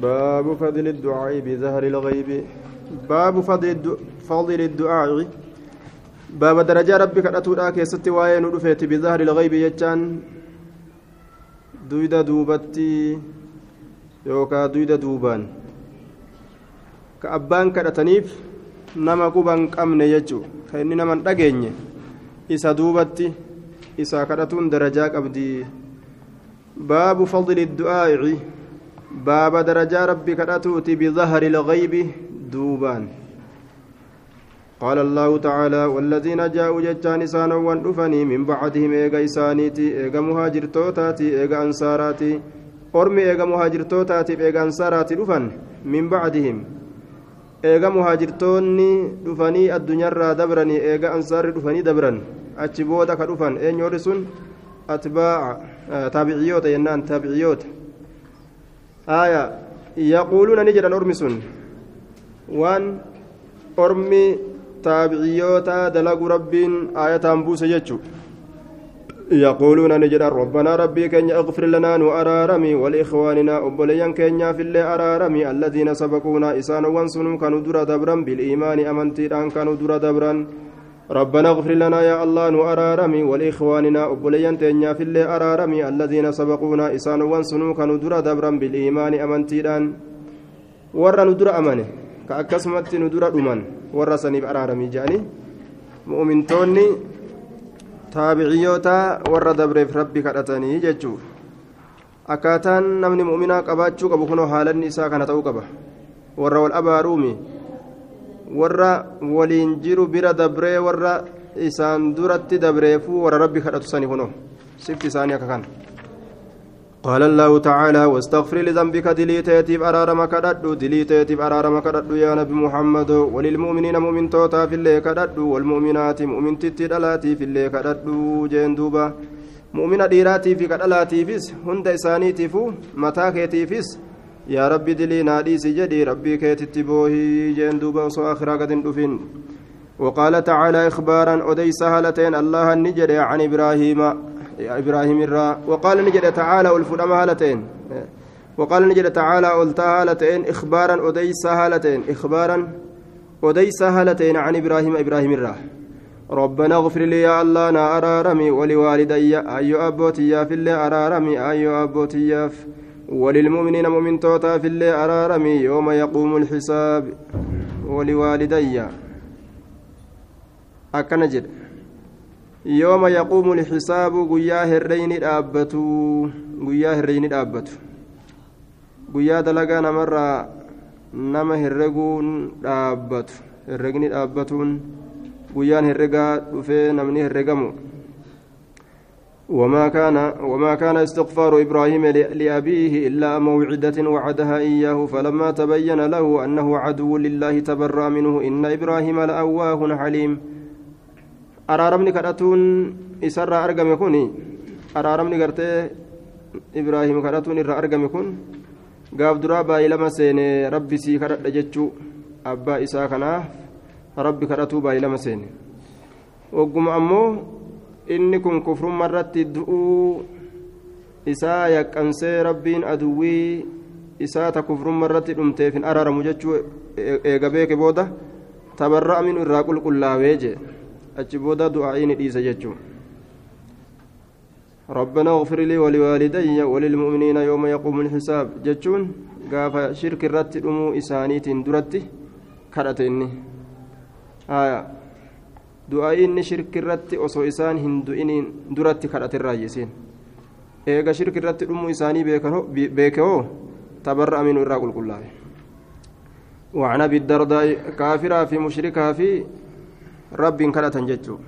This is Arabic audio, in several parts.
باب فضل الدعاء بظهر الغيب. باب فضل فضل الدعاء. باب درجة ربك أتودا كيست وين رفيت بظهر الغيب يجان. دويدا دوبتي يوكا دويدا دوبان. كأبان كرتنيف نما قبان قمن يجو. كأني نما دقيني إسا دوبتي إسا كرتون درجة أبدي باب فضل الدعاء. باب درجة ربك أتوتي بظهر الغيب دوبان قال الله تعالى والذين جاءوا جتان إسانا وندفني من بعدهم إيغا إسانيتي إيغا مهاجر توتاتي إيغا أنصاراتي. أرمي إيغا مهاجر توتاتي إيغا أنصاراتي دفن من بعدهم. إيغا مهاجر توني دفني الدنيا را دبرني إيغا أنصار دفني دبرن. أتشبوتا كدفن إين يورسون أتباع آه تابعيوت ينان تابعيوت. آية يقولون نجد أرمسون وان أرمي taabiciyyoota dalagu rabbiin aayataan buuse jechu. يقولون نجد ربنا ربي كن اغفر لنا وأرارمي ولإخواننا أبليا كن في الله أرارمي الذين سبقونا إسان وانسن كانوا درا دبرا بالإيمان أمنتي كانوا درا دبرا ربنا اغفر لنا يا الله وأرارمي ولإخواننا أبليا تنيا في الله أرارمي الذين سبقونا إسان وانسن كانوا درا دبرا بالإيمان أمنتي أن ورا ندر أمنه كأكسمت ندر أمان warra saniif araaramii jedhanii mu'umintoonni taabiciyyoota warra dabreef rabbi kadhatanii jechuu akkaataan namni mu'uminaa qabaachuu qabu kunoo haalanni isaa kana ta'uu qaba warra warra waliin jiru bira dabree warra isaan duratti dabreefuu warra rabbi kadhatu sani kunoo sifti isaanii akka kana. قال الله تعالى واستغفر لذنبك دليتيتيف أرارم كددو دليتيتيف أرارم كددو يا نبي محمد وللمؤمنين مؤمن توتا في اللي كددو والمؤمنات مؤمن تتدلاتي في اللي كددو جندوبا مؤمن ديراتي في كدلاتي فيس هند يا ربي دلي نادي سجدي ربي كيتتبوهي جندوبا وصو آخرا قد دفن وقال تعالى إخبارا أدي سهلتين الله النجد عن إبراهيم إبراهيم الرا. وقال نجد تعالى الفرما هالتين وقال نجد تعالى ألتا هالتين إخبارا أديس هالتين إخبارا أديس هالتين عن إبراهيم إبراهيم الرا. ربنا اغفر لي يا الله نا أرارمي ولوالدي أيو أبوتي في الله أرارمي أيو أبوتي يا وللمؤمنين مؤمن توتا في الله أرارمي يوم يقوم الحساب ولوالدي أكن جد yooma yaquumu lxisaabu guyyaa herreyni dhaabbatu guyyaa herreyni dhaabbatu guyyaa dalagaa namarraa nama herreguun dhaabbatu herregni dhaabbatuun guyyaan herregaa dhufee namni herregamu وما كان وما كان استغفار إبراهيم لابيه الا موعده وعدها اياه فلما تبين له انه عدو لله تبرأ منه ان إبراهيم لأواه حليم araaramni gartee ibraahim kadhatuun irraa argame kun gaaf duraa baay'ee lama seene rabbi sii kadhadha jechuu abbaa isaa kanaaf rabbi kadhatuu baay'ee lama seene wagguma ammoo inni kun kufrummaa irratti du'uu isaa yaqqansee rabbiin aduwwii isaa ta kufrummaa irratti dhumteef hin araaramu jechuu eega beeke booda tabarra'a minu irraa qulqullaawee jee achi booda du'aa'ii ni dhiisa jechuun ربنا اغفر لي ولوالدي وللمؤمنين يوم يقوم الحساب جتون قاف شرك الرت أمو إسانيت درت كرتني آية دعائين شرك الرت أصو إسان هندوئين درت كرت الراجسين إيغا شرك الرت أمو إساني بيكهو تبرأ من الراقل كلها وعن أبي الدرداء كافرا في مشركها في rabbiin kadhatan jechuudha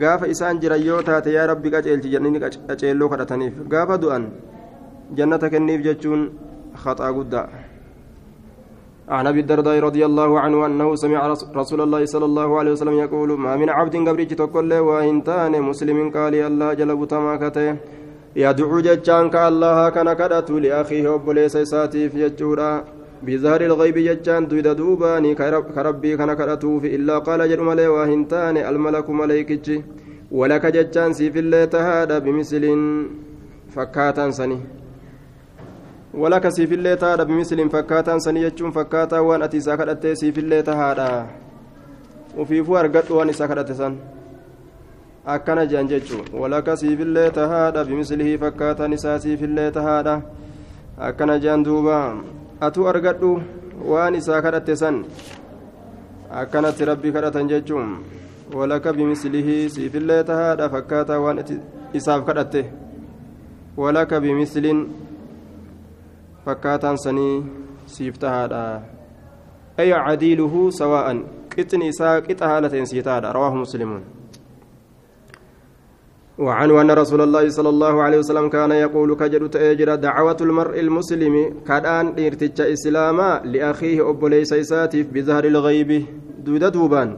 gaafa isaan jiran yoo taate yaa rabbi qaceelchi jennani qaceelloo kadhataniif gaafa du'an jannata kenniif jechuun khaxaa guddaa عن أبي الدرداء رضي الله عنه أنه سمع رسول الله صلى الله عليه وسلم يقول ما من عبد قبريت تقول وانتان مسلم قال الله جل بتما كته يدعو جتان كالله كان كدت لأخيه وبليس ساتيف يجورا بظهر الغيب جتان دويد دوباني كربي كان كرتوف إلا قال جل ملي وهنتان الملك مليكج ولك جتان سيف الله تهادى بمثل فكاتا سني. ولك سيف الله تعالى بمثل فكاتا سنيتشون فكاتا وان أتي ساكت سيف الله تعالى وفي فوار قد وان ساكت سن jechuun walaka siifillee tahaadha bimislihi fakkaataan isaa siifillee tahaadha akkana jean duuba atuu argadhu waan isaa kadhatte san akkanatti rabbi kadhatan jechuun walaka bimislihi siifillee tahaadha fakkaataa waan isaaf kadhatte walaka bimislin fakkaataan sanii siif tahaadha. Ay cadiiluhu sawaa'an qixni isaa qixa haala ta'en sii tahaadha أن رسول الله صلى الله عليه وسلم كان يقول كجد تأجر دعوة المرء المسلم كدان إرتج إسلاما لأخيه أبو ليس إساتف بظهر الغيب دود دوبان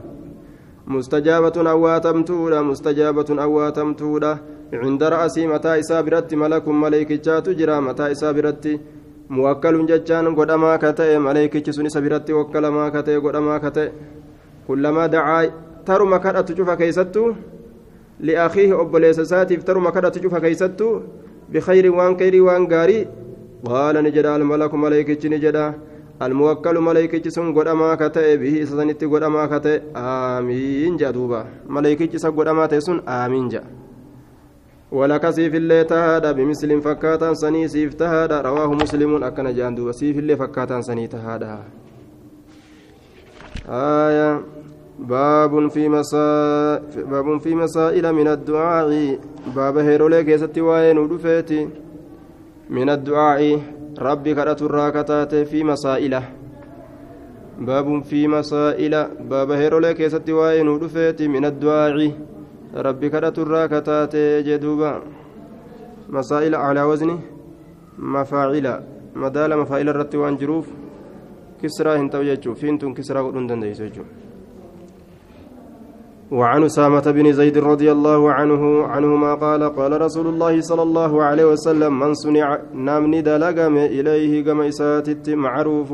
مستجابة أواتمتودا مستجابة أواتمتودا عند رأسي متى إسابرت ملك ملك تجرى متى إسابرت موكل ججان قدما كتئ ملك سني سبرت وكلما كتئ قدما كتئ كلما دعا ترى مكانت تشوف كيستو لأخيه أبوليس ساتيف ترى كرة تشوف كيستو بخير وان كيري وان غاري قال نجد الملك ملائكة نجد الموكل ملائكة سن قدما كتئ به سنت قدما كتئ آمين جدوبا ملائكة سن قدما تسن آمين جا ولك سيف الله تهادا بمثل فكاتا سني سيف تهادا رواه مسلم أكن جاندوبا سيف الله فكاتا سني تهادا آية. باب في مسا باب في مسائل من الدعاء. باب هيرولي كيستي وين ودفيتي من الدعاء. ربي كرت الراكتات في مسائل باب في مسائل. باب هيرولي كيستي وين ودفيتي من الدعاء. ربي كرت الراكتات جدوبا. مسائل على وزن مفاعل مدال مفاعل الرت وان جروف كسرى هنتو يجو فينتون كسرى قدون دنديس يجو وعن أسامة بن زيد رضي الله عنه عنهما قال قال رسول الله صلى الله عليه وسلم من صنع نامني دلقم إليه كما إساتت معروف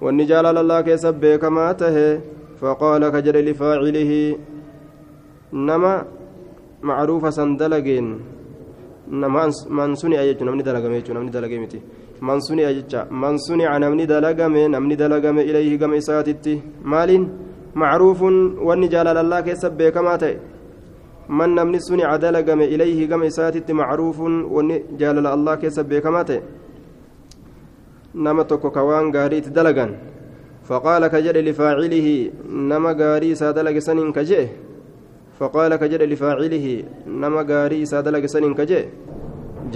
والنجال الله كسب كما ته فقال كجر لفاعله نما معروف سندلقين نما من صنع يجو نمني دلقم يجو نمني دلقم من صنع يجو من صنع نمني دلقم نمني دلقم إليه كما إساتت مالين معروف واني جلال الله كيسب بكما تي من نمني سني عدل قم إليه قم إساتت معروف واني جلال الله كيسب بكما تي نما توكو كوان غاريت دلقا فقال كجد لفاعله نما غاري سادلق سنين كجه فقال كجد لفاعله نما غاري سادلق سنين كجه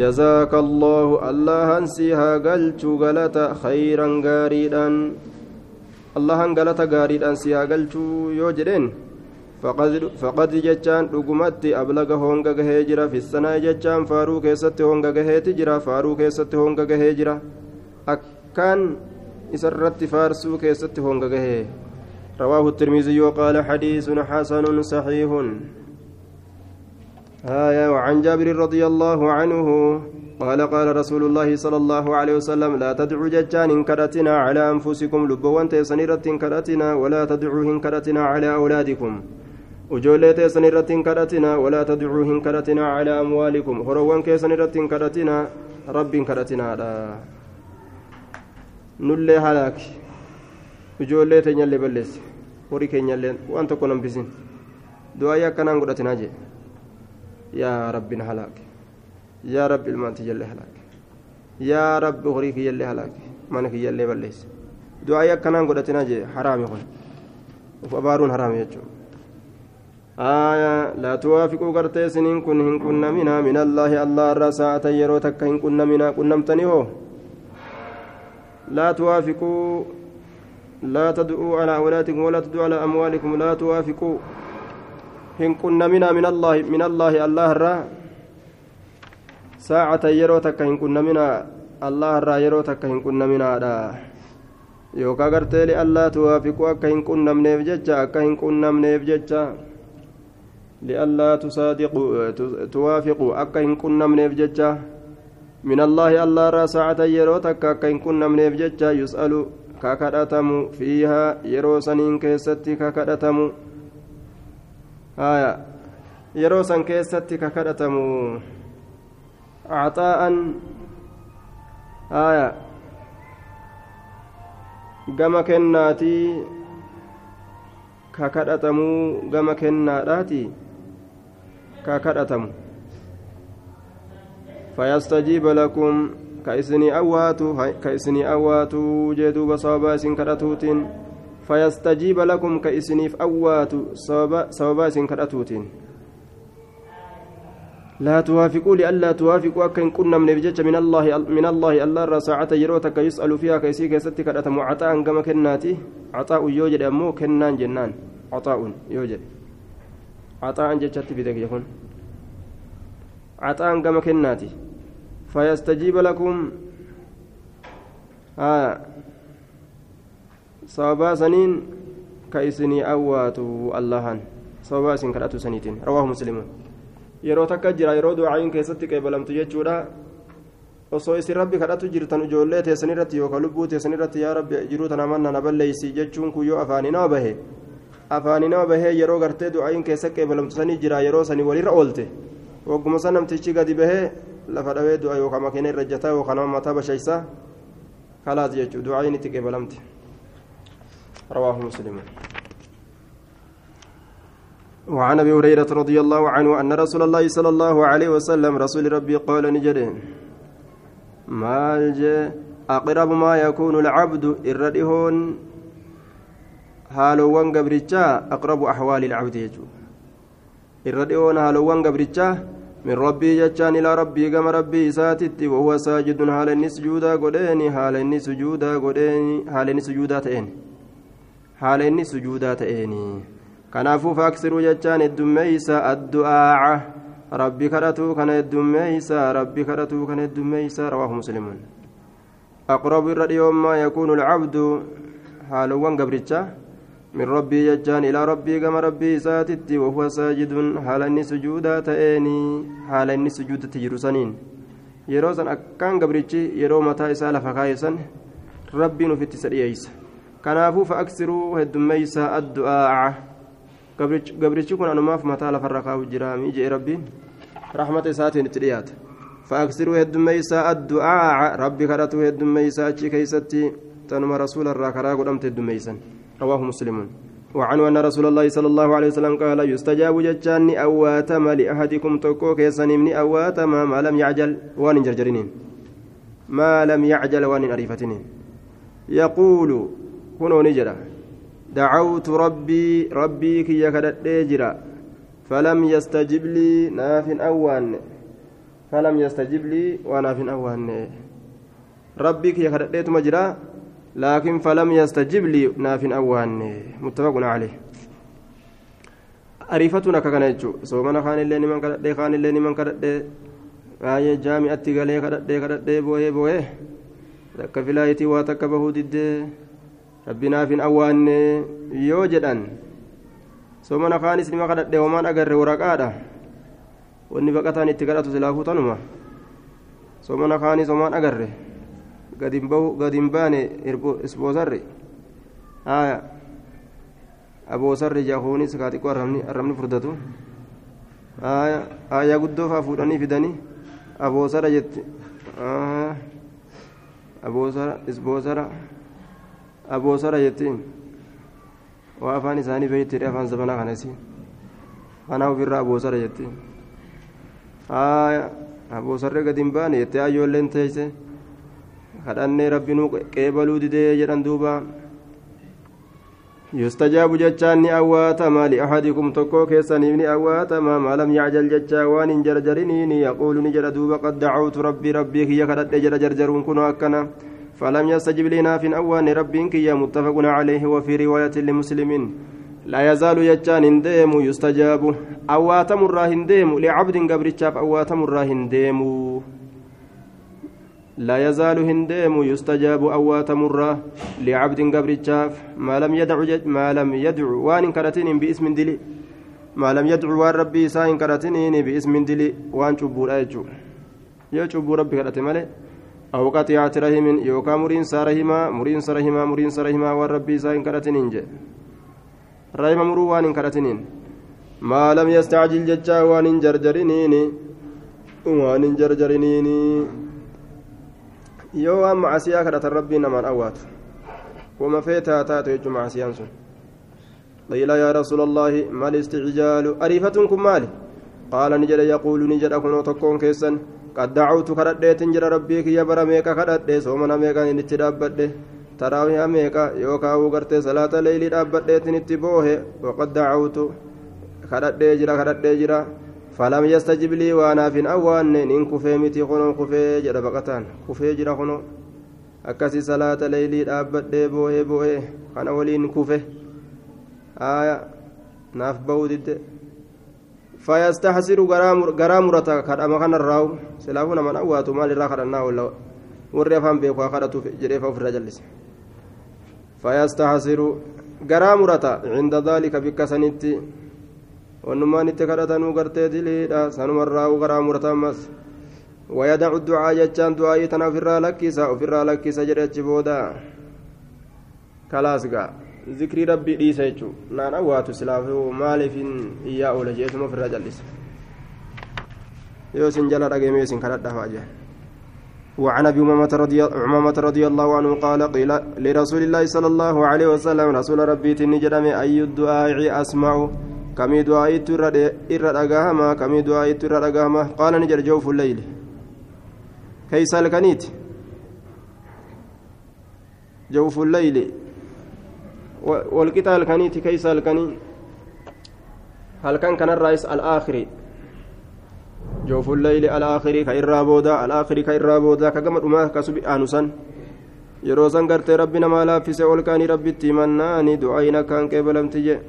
جزاك الله الله انسيها قلت غلط خيرا غاريدا si haa galchuu yoo jedheen faqad jechaan dhugumatti ablaga honga gahee jira fissanaa jechaan faaruu keessatti honga gaheeti jira faaruu keessatti honga gahee jira akkaan isarratti faarsuu keessatti honga gahee رواه الترمذي وقال حديث حسن صحيح. آية وعن جابر رضي الله عنه قال قال رسول الله صلى الله عليه وسلم لا تدعوا ججان كرتنا على أنفسكم لبوان تيسنيرة كرتنا ولا تدعوا كرتنا على أولادكم. وجولي تيسنيرة كرتنا ولا تدعوا كرتنا على أموالكم. هروان كيسنيرة كرتنا رب كرتنا لا نلي هلاك. وجولي تنيالي بلس horii keenyallee waan tokko nan bisin du'aa akkanaan godhatinaa jee yaa rabbi na halaake yaa rabbi ilmaan tiyyallee halaake yaa rabbi horii kiyyallee halaake mana kiyyallee balleesse du'aa akkanaan godhatinaa jee haraami kun uf abaaruun haraami jechuudha آية لا توافقوا قرتي سنين كن هن كن منا من الله الله الرساءة يرو تك هن كن منا كنمتني هو لا توافقوا لا تدعوا على أولادكم ولا تدعوا على أموالكم لا توافقوا هن كن منا من الله من الله الله الرا ساعة يرو تك هن كن منا الله الرا يرو تك هن كن منا دا yookaan gartee li'allaa tuwaafiquu akka hin qunnamneef jecha akka hin qunnamneef jecha li'allaa tusaadiquu tuwaafiquu akka hin qunnamneef jecha min allaahi allah irraa saacatan yeroo takka akka hin qunnamneef jecha yus'alu ka kadhatamu fiihaa yeroo saniin keessatti ka kadhatamu haya yeroo san keessatti ka kadhatamu axaa'an haya gama kennaatii ka kadhatamuu gama kennaadhaati ka kadhatamu fayastajiiba lakum isinii awwaatu jee duuba sababa isin kadhatuutiin fayastajiiba lakum ka isiniif awwaatu sababa isin kadhatuutiin لا توافقوا لئلا توافقوا أكن كنا من بجج من الله من الله الله ساعة يروتك يسأل فيها كيسي كيستي كدأتم عطاء كما كناتي. عطاء يوجد أمو كنان جنان. عطاء يوجد. عطاء جتشت بدك يكون. عطاء كما كناتي. فيستجيب لكم آه صوابا سنين كيسني أواتوا اللهان صوابا سن كدأتو سنيتين رواه مسلم qeebalamtu jechuudha osoo isin rabbi kadhatu jirtan ijoollee teessan irratti yookaan lubbuu teessan irratti yaa rabbi jiruu tana manna na balleeysi jechuun kun yoo afaanii nama bahe afaanii nama bahee yeroo gartee du'aayin keessa qeebalamtu sanii jira yeroo sanii walirra oolte wagguma san namtichi gadi bahee lafa dhawee du'a yookaan makiina irra jataa yookaan nama mataa bashaysaa kalaas jechuudha. Du'aayin itti qeebalamti rawaahu musliimu. وعن أبي هريرة رضي الله عنه أن رسول الله صلى الله عليه وسلم رسول ربي قال نجده مالج أقرب ما يكون العبد الردهون هالوان قبرتشا أقرب أحوال العبد يجو. الردهون هالوان قبرتشا من ربي جتشان الى ربي كما ربي ساتت وهو ساجد هال النسجودا قديني هال النسجودا قديني هال النسجودا تئني هال النسجودا تئني kanaafuu faaksiruu jechaan heddummeeysa addu'aaca rabbi kadhatuu kana heddummeeysa rabbi kadhatuu kana heddummeeysa rawaahu muslimuun aqrabu irra dhiyoommaa yakuunu alcabdu haalowwan gabricha isaatitti wahuwa saajidun haala inni sujuudaa ta'eeni haala inni sujuudatti jiru saniin yeroo san akkaan gabrichi yeroo mataa isaa lafa kaayesan rabbiin ufitti isa dhiyeeysa kanaafuu faaksiruu heddummeeysa addu'aaca gabrichi kun anumaaf mataa lafarra kaa'u jira miijee rabbiin rahmata isaatiin itti dhiyaata faaksiruu heddummeeysaa addu'aaca rabbi kadhatuu heddummeeysaa achi keeysatti tanuma rasuula irraa karaa godhamte heddummeeysan rawaahu muslimuun وعنه أن رسول الله صلى الله عليه وسلم قال يستجاب جتان أواتم لأحدكم تكو كيسن من أواتم ما لم يعجل وان جرجرين. ما لم يعجل وان أريفتين. يقول كنوا نجرا دعوت ربي ربي كي يكدد جرا فلم يستجب لي ناف أوان. فلم يستجب لي وناف أوان. ربي كي يكدد مجرا لكن فلم يستجب لي ناف أوان متفق عليه ariifatun akka kana jechuun soomana kaan illee niman kadhadhee kaan illee niman kadhadhee baay'ee jaami'atti galee kadhadhee kadhadhee boo'ee boo'ee akka filaayitii waa takka bahuu diddee rabbinaaf hin awwaanne yoo jedhan soomana kaanis nima kadhadhe homaan agarre waraqaadha wanni baqataan itti kadhatu gadi hin baane isboosarri haya aboosarri jahuunis kaatiqqoo arrabni furdatu haya aayaa guddoo faa fuudhanii fidanii aboosara jetti aboosara isboosara aboosara jettiin waa afaan isaanii beeytedhe afaan zabanaa kanasi kanaa ofirraa aboosara jettiin haaya aboosarree gadi hin baane teeyse kadhannee rabbinuu qeebaluu didee jedhan duuba. يستجاب جتان أواتما لأحدكم تكو كيساني أواتما ما لم يعجل جتا وان جرجرني يقول نجر دوبا قد دعوت ربي ربي هي كدت جر جرجرون كنوا أكنا فلم يستجب لنا في أوان ربك يا متفق عليه وفي رواية لمسلم لا يزال يجان هنديم يستجاب أواتم الراه هنديم لعبد قبرتشاف أواتم الراه هنديم لا يزال هنديم يستجاب أواتم الراه لعبد قبرتشاف. ما لم يدع ما لم يدع وان كرتين باسم دلي. ما لم يدع وان ربي ساين كرتين باسم دلي. وان شبور أجو يا شبور ربي كرتين مالي. أو قطيعة رحم يوكا مرين سارهما مرين سارهما مرين سارهما والربي ساين كرتنين جي رحم مرو وان كرتنين ما لم يستعجل ججا وان جرجرنين وان جرجرنين yoo waan macasiyaa kadhatan rabbiin namaan awwaatu. Wama feetaa taatu jechuu macasiyaan sun. قيل يا رسول الله ما الاستعجال أريفة كن مالي قال نجد يقول نجد أكون تكون كيسا قد دعوت كرديت جرى ربيك يا برميك كردي سومنا ميكا نتدابد تراويها ميكا يوكا وقرتي صلاة الليل دابدت نتبوه وقد دعوت كردي جرى كردي جرى فلم يستجب لي وأنا في أوان إن كفي متي خنو كفي جرى بقتان كفي جرى خنو akkasii salaata leeylii dhaabbadhee boo'ee boo'ee kana waliin kufe aya naaf ba'uu didde fayastaxsiru garaa murata kadhama kanarraawu silaafuu naman awwaatu maal irraa kadhannaa walla warri afaan beeku haa kadhatuuf jedheefa ofirra jallise fayastaxsiru garaa murata cinda daalika bikka sanitti wannummaan itti kadhatanuu gartee diliidha. Sanumarraawu garaa murata ammas ويدع الدعاء جتان دعاء تنا في لكيسا وفي لكيسا جريتش بودا خلاص قا ذكر ربي ديسا يجو نانا واتو سلافو مالف إياه ولا جيتم في الرجلس يوسن جل رقمي سن كانت دفاجة وعن أبي أمامة رضي أمامة رضي الله عنه قال قيل لرسول الله صلى الله عليه وسلم رسول ربي تنجرم أي الدعاء أسمع؟ كمي دعاء ترى إر رقاهما كمي دعاء ترى رقاهما قال نجر جوف الليل كيس الكنيت جوف الليل والقطع الكنيت كيس الكني هل كان كان الرئيس الآخر جوف الليل الآخر كإرى بودا الآخر كإرى بودا كقمت أماه كسب آنسا yeroo san gartee rabbi namaa laaffise ol kaanii rabbitti himannaani du'aayina akkaan qeebalamti jee.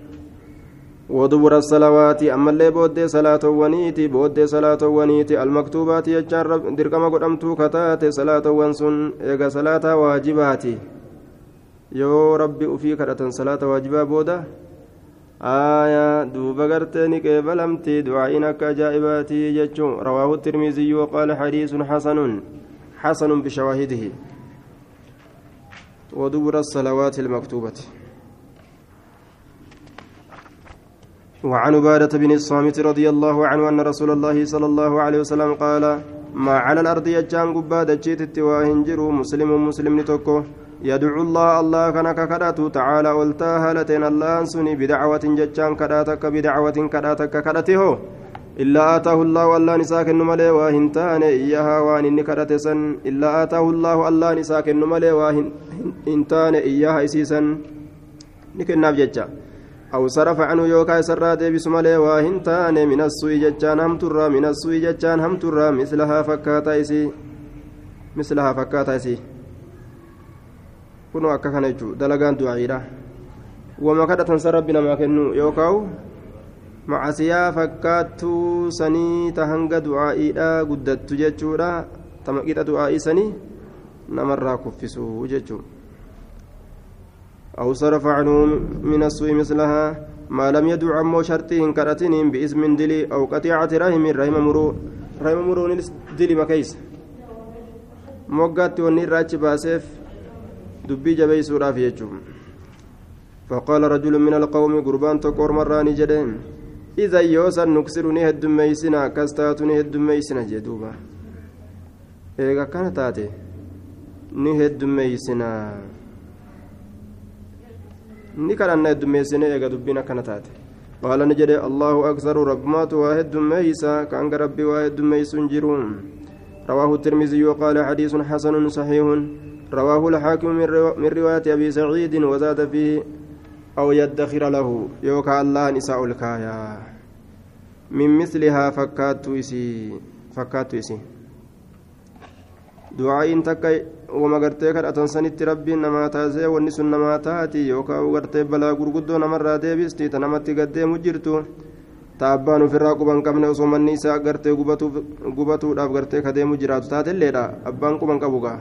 ودبر الصلوات أما اللي بودي صلاة ونيتي بودي صلاة ونيتي المكتوبات يجار دركما قدمتو كتات صلاة ونسن إيغا صلاة واجباتي. يو ربي أفي كرة صلاة واجبة بودا؟ آية دوبا قرتني كيبلمتي دعائنك جائباتي جتشو رواه الترمذي وقال حديث حسن حسن بشواهده. ودبر الصلوات المكتوبة. وعن عبادة بن الصامت رضي الله عنه أن رسول الله صلى الله عليه وسلم قال ما على الأرض يجان قبادة جيت التواهنجر مسلم مسلم نتوكو. يدعو الله الله كان كداتو تعالى ولتاها لتين الله أنسني بدعوة ججان كداتك بدعوة كداتك كداته إلا آتاه الله والله نساك النملي واهنتان إياها وان إني كداتسن. إلا آتاه الله الله نساك النملي واهنتان إياها إسيسا نكن ناب ججان أو صرف عنه يوكا سرى ديبس مالي واهن تاني من السوء ججان هم ترى من السوء ججان هم ترى مثلها فكاتا إسي. مثلها فكاتا إسي. كنوا أكا كان يجو. دلقان دعيرا وما كدا تنسى ربنا ما كنو يوكاو. macasiyaa fakkaattuu sanii ta hanga du'aa'iidha guddattu jechuudha tamaqixa du'aa'ii sanii namarraa kuffisuu jechuudha أو صرف عنه من السوء مثلها ما لم يدع عمو شرطه كرتين باسم دلي أو قطيعة رحم رحم مرو رحم مرو دلي مكيس. موقات وني راج باسف دبي جبي سورة فقال رجل من القوم قربان تقور مراني جدين. إذا يوسا نكسرني هد ميسنا كستاتني هد ميسنا جدوبا. إيه كانت تاتي. نهد ميسنا. ni kadhanna heddummeessine eega dubbiin akkana taate qaala ni jedhe allahu aksaru rabbumaatu waa heddummeeysa ka hanga rabbi waa heddummeeysun jiru رواه الترمذي وقال حديث حسن صحيح رواه الحاكم من رواية أبي سعيد وزاد فيه أو يدخر له يوكا الله نساء الكايا من مثلها فكات إسي فكات إسي du'aa'iin takka wama gartee kadhatan sanitti rabbiin nama taasee wanni sun nama taati yookaan gartee balaa gurguddoo namarraa deebistii ta namatti gaddeemu jirtu ta abbaan ofirraa quban qabne osoo manni isaa gartee gubatuudhaaf gartee kadeemu jiraatu taatelleedha abbaan quban qabu gaa?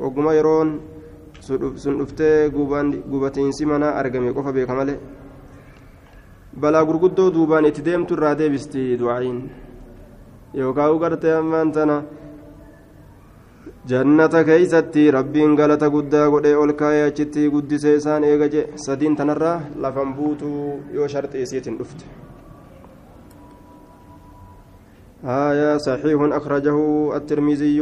Oguma yeroon sun dhuftee gubatiinsi manaa argame qofa beeka malee? Balaa gurguddoo duubaan itti deemtu irraa deebistii du'aa'iin. Yookaan gartee ammaan tanaa jannata keeysatti rabbiin galata guddaa godhee ol kaayee achitti guddisee isaan eega je sadiin tanarraa lafan buutuu yoo sharxii isiitiin dhufte آية صحيح أخرجه الترمذي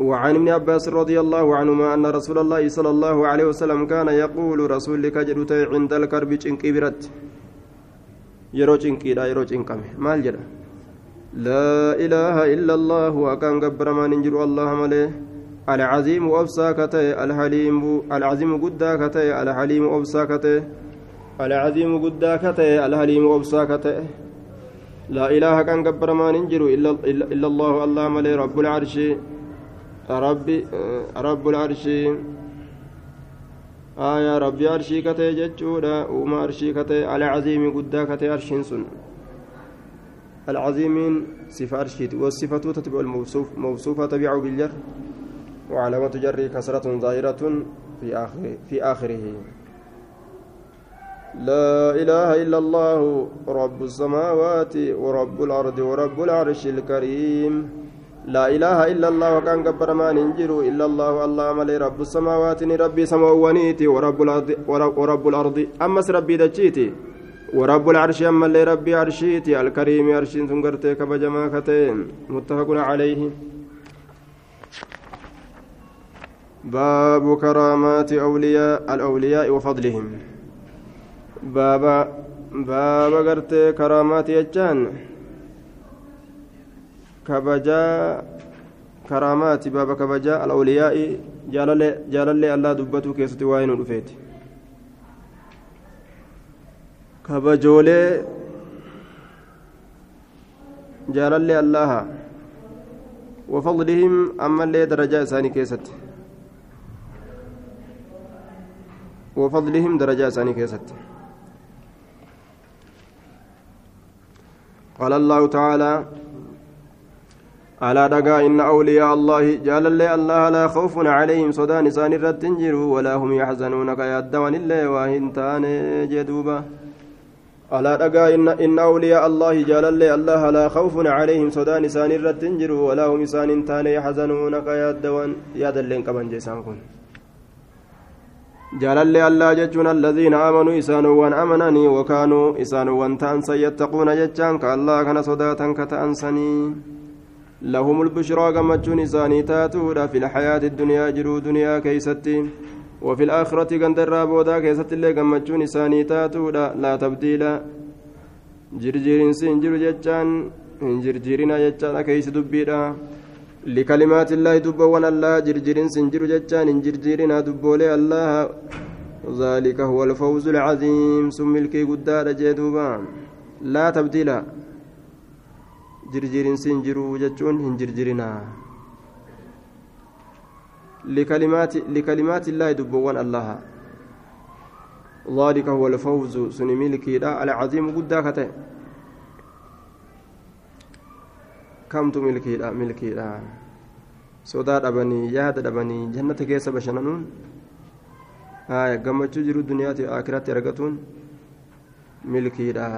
وعن ابن عباس رضي الله عنهما أن رسول الله صلى الله عليه وسلم كان يقول رسول كجدت عند الكرب چنقي برت يرو چنقي لا يرو چنقم مال جرى لا إله إلا الله وكان قبر ما ننجر الله مليه العظيم أبسا كتي الحليم العظيم قدا كتي الحليم أبسا كتي. العظيم قدا كتي الحليم أبسا كتي. لا إله كان قبر ما ننجر إلا, إلا, الله الله مليه رب العرش. ربي رب العرش. آية ربي عرشي كتي جتشودا وما عرشي كتي على عظيم قدا كتي عرشين سن. العظيمين صفة عرشيت والصفة تتبع الموصوف موصوفة تبعه بالجر وعلامة جره كسرة ظاهرة في آخره في آخره. لا إله إلا الله رب السماوات ورب الأرض ورب العرش الكريم. لا إله إلا الله وكان قبر ما ننجر. إلا الله الله ملي رب السماوات ربي سماوانيتي ورب الأرض ورب الأرض. أمس ربي دجيتي. ورب العرش أما اللي ربي عرشيتي الكريم عرشين تنقرتي كبجما كتين. متفق عليه. باب كرامات أولياء الأولياء وفضلهم. بابا بابا قرت كرامات يجان. كبجا كرامات بابا كبجا الأولياء. جلال جلال الله دبته كيستي واين رفيت جلال الله وفضلهم أما اللي درجة ثاني كيست. وفضلهم درجة ثاني كيست. قال الله تعالى على دقا إن أولياء الله جال الله الله لا خوف عليهم صدان سان الرتنجر ولا هم يحزنون كيادوان الله واهنتان جدوبا. على دقا إن, إن أولياء الله جال الله لا خوف عليهم صدان سان الرتنجر ولا هم سان تان يحزنون كيادوان ياد اللين كمان جيسان كن. جلال الله جتون الذين آمنوا إسانوا أمنني وكانوا إسانوا تأنسا يتقون جتان كالله كان صداتا كتأنسني. لهم البشرى قمتشون إساني تاتودا في الحياة الدنيا جرو دنيا كيستي. وفي الآخرة قندر بودا كيست اللي قمتشون إساني تاتودا لا تبديل جرجيرين سنجر جتان جرجيرنا جتان كيس دبيدا. لكلمات الله دبوان الله جرجرين سنجر جتان جرجرنا دبولي الله. ذلك هو الفوز العظيم سم الكي قدار جدوبا. لا تبديل جرجرين سنجروا جتون هنجرجرنا لكلمات لكلمات الله دبوان الله ذلك هو الفوز سنميلكي العظيم قداكته kamtu milkiidha milkiidha sodaa dhabanii yaada dhabanii jannata keessa bashananuun haya gammachuu jiru duniyaati akiratti argatuun milkiidha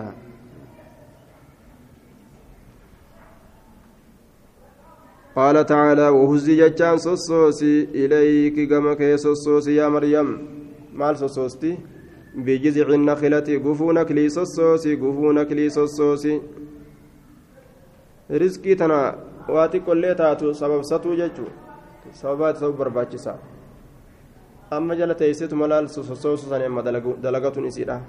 قال تعالى وهزي جتان سوسوسي إليك كي سوسوسي يا مريم مال سوسوستي بجذع النخلة قفونك لي سوسوسي قفونك لي سوسوسي riskii tana waa xiqqollee taatu sababsatuu jechuun sababaati ta'uu barbaachisa amma jala teessitu malaal sossoosu san amma dalagatuun isiidha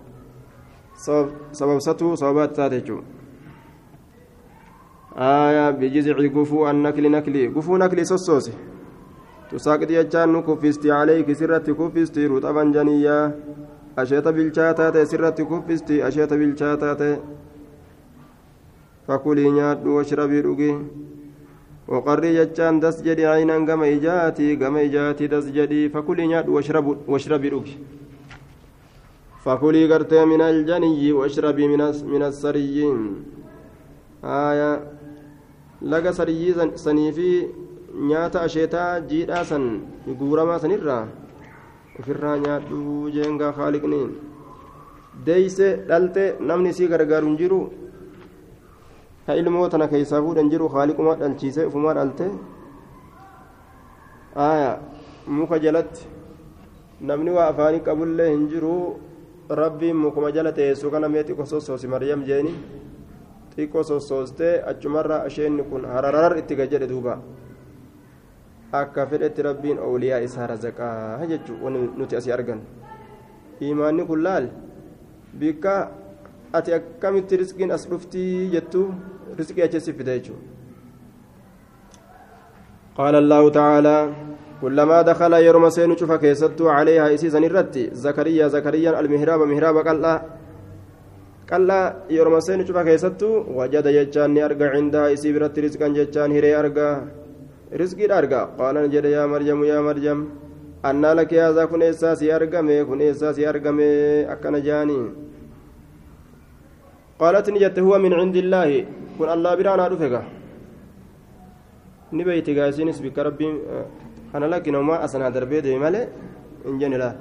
sababsatuu sababaati taate jechuun aayaa annakli nakli gufuu nakli sossoosi tusaaqiti jechaan nu kuffisti caleeyki sirratti kuffisti ruxaban janiyyaa asheeta bilchaataa ta'e sirratti kuffisti asheeta bilchaataa ta'e فكلي نياد واشربي رقي وقري جتان دس جدي عينا قم إجاتي قم إجاتي دس جدي فكلي نياد واشرب واشربي رقي فكلي قرتي من الجني واشربي من السريين آية لقى سريي سنيفي nyaata asheetaa jiidhaa san guuramaa sanirraa ofirraa nyaadhu jeengaa haaliqni deeyse dhalte namni isii gargaaru hin jiru ka ilmoo tana keessaa fuudhan jiru haaliquma dhalchiise ufumaa dhalte aya muka jalatti namni waa afaanii qabullee hin jiru rabbiin mukuma jala teessu kana mee xiqqo sossoosi maryam jeeni xiqqo sossoostee achumarraa asheenni kun hararar itti gad jedhe duuba akka fedhetti rabbiin awliyaa isaa razaqaa jechuu wani nuti asii argan imaanni kun laal bikka ati akkamitti risqiin as dhuftii jettu risqii achisi fida jechuu قال الله تعالى كلما دخل يرم سين شوف كيستو عليها إسيسا الرتي زكريا زكريا المهراب مهراب قال قال يرم سين شوف كيستو وجد جتان أرجع عندها إسي برت رزقا جتان هري أرجع رزقي أرجع قال نجد يا مريم يا مريم أن لك هذا كن إساسي أرجمي كن إساسي أرجمي أكن جاني قالت نجت هو من عند الله كن الله ni beeyti gaasiinis bikka rabbiin kana lakki namumaa asanaa darbee deeme malee? Hin jenne laa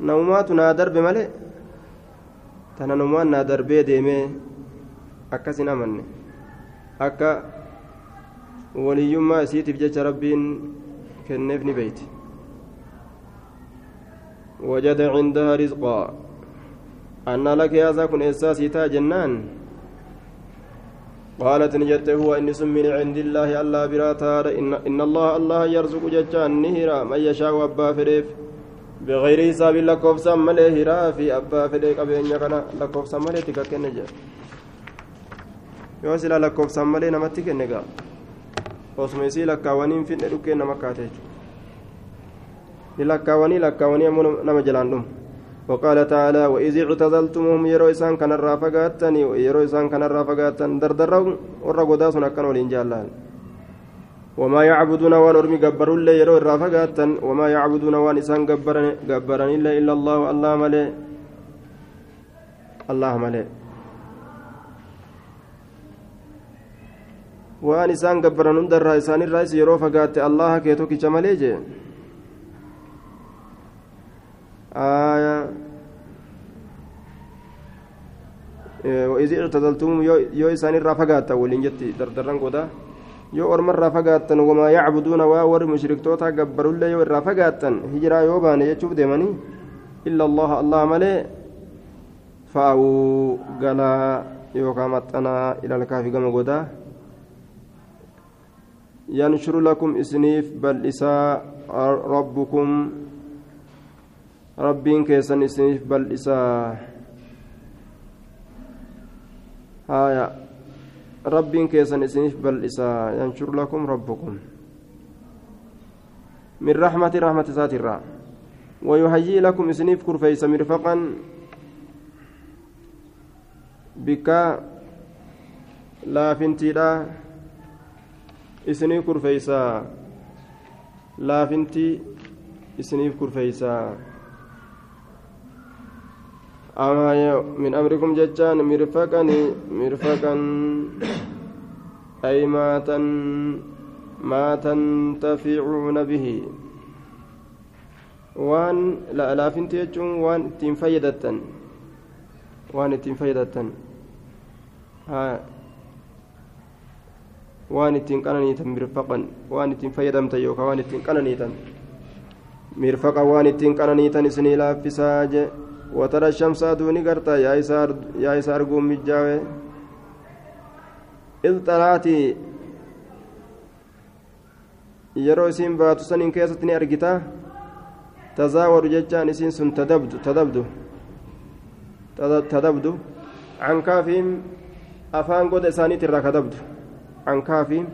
namumaatu naa darbe malee? Tana namumaan naa darbee deemee akkas hin amanne akka waliyyummaa isiitiif jecha rabbiin kenneef ni beeyti وجد عندها رزقا. أن لك يا كن إساسي جنان. قالت نجت هو إني من عند الله الله براتار. إن, إن الله الله يرزق ججان نهرا. من يشاء وأبا فريف. بغير حساب لكوف سمله هرا في أبا فريف أبين يغنى لكوف سمله تككن نجا yoo sila lakkoofsaan malee namatti kenne gaa osuma isii lakkaawwaniin finne dhukkee nama kaate jechuudha ni lakkaawwanii lakkaawwanii ammoo nama jalaan dhumu وقال تعالى وإذ اعتزلتموهم يرو إسان كان الرافقاتني يرو إسان كان الرافقاتن دردروا ورقودا سنة كانوا الإنجالان وما يعبدون وان أرمي قبروا اللي يرو الرافقاتن وما يعبدون وان إسان قبرن إلا إلا الله الله ملي الله ملي waan isaan gabbaran hundarraa isaanirraas yeroo fagaatte allaha kee tokkicha malee jee وإذ اعتزلتم يو إسان الرافقات ولين جتي دردران قدا يو أرمى الرافقات وما يعبدون واور مشركتوتا قبروا الله يو الرافقات هجرا يوبان يشوف ديماني إلا الله الله ملي فأو قلا يوكا متنا إلى الكافي قم قدا ينشر لكم إسنيف بل إساء ربكم rabbiin keessan isiniif bal'isaa haya rabbiin keessan isiniif bal'isaa yanshur lakum rabbukum min raxmati raxmati isaatirraa ويهيئ لكم إسنيف كرفيس مرفقا بك لا فنتي إسنيف كرفيسا لا فنتي إسنيف كرفيسا أما من أمركم جتان مرفقا مرفقا أي ما تن ما تنتفعون به ittiin fayyadattan waan ittiin fayyadattan waan ittiin qananiitan mirfaqan waan ittiin fayyadamtan yookaan waan ittiin qananiitan mirfaqa waan ittiin qananiitan isinii laaffisaa jee وترى الشمس أدوني قرطا يا إسار يا إسار قوم مجاوي إذ طلعتي yeroo isiin baatu saniin keessatti ni argita tazaawaru jechaan isiin sun tadabdu tadabdu tadabdu cankaafiin afaan goda isaaniitirraa kadabdu cankaafiin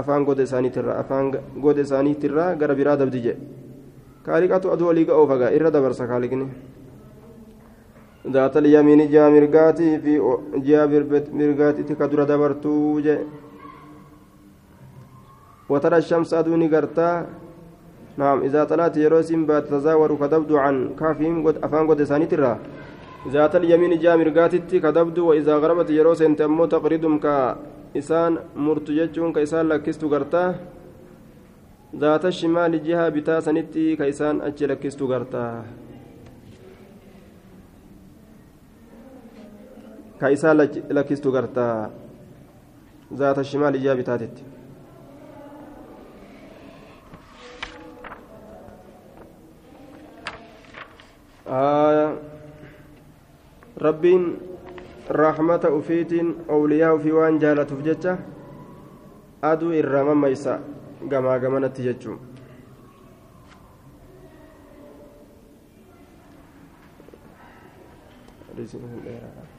afaan goda isaaniitirraa afaan goda isaaniitirraa gara biraa dabdi jedhe kaaliqatu aduu olii ga'oo fagaa irra dabarsa kaaliqni ذات اليمين جاء مرقاتي في جاء مرقاتي تكدر دبرتو وترى الشمس أدوني قرتا. نعم إذا طلعت يروسين تتزاور كدبد عن كافهم قد أفان قد ساني ترى ذات اليمين جاء مرقاتي كدبد وإذا غربت يروسين تمو تقريدم كإسان مرتججون كإسان لكستو قرتا. ذات الشمال جهة بتا سنتي كإسان أجل لكستو قرتا. Isaa lakkistu gartaa zaata shimaal ijaa bitaatetti rabbiin rahmata ufiitiin awliyaa ufii waan jaalatuuf jecha aduu irraa mammaysa gamaa gamanatti jechuun hadiisni kun dheeraadha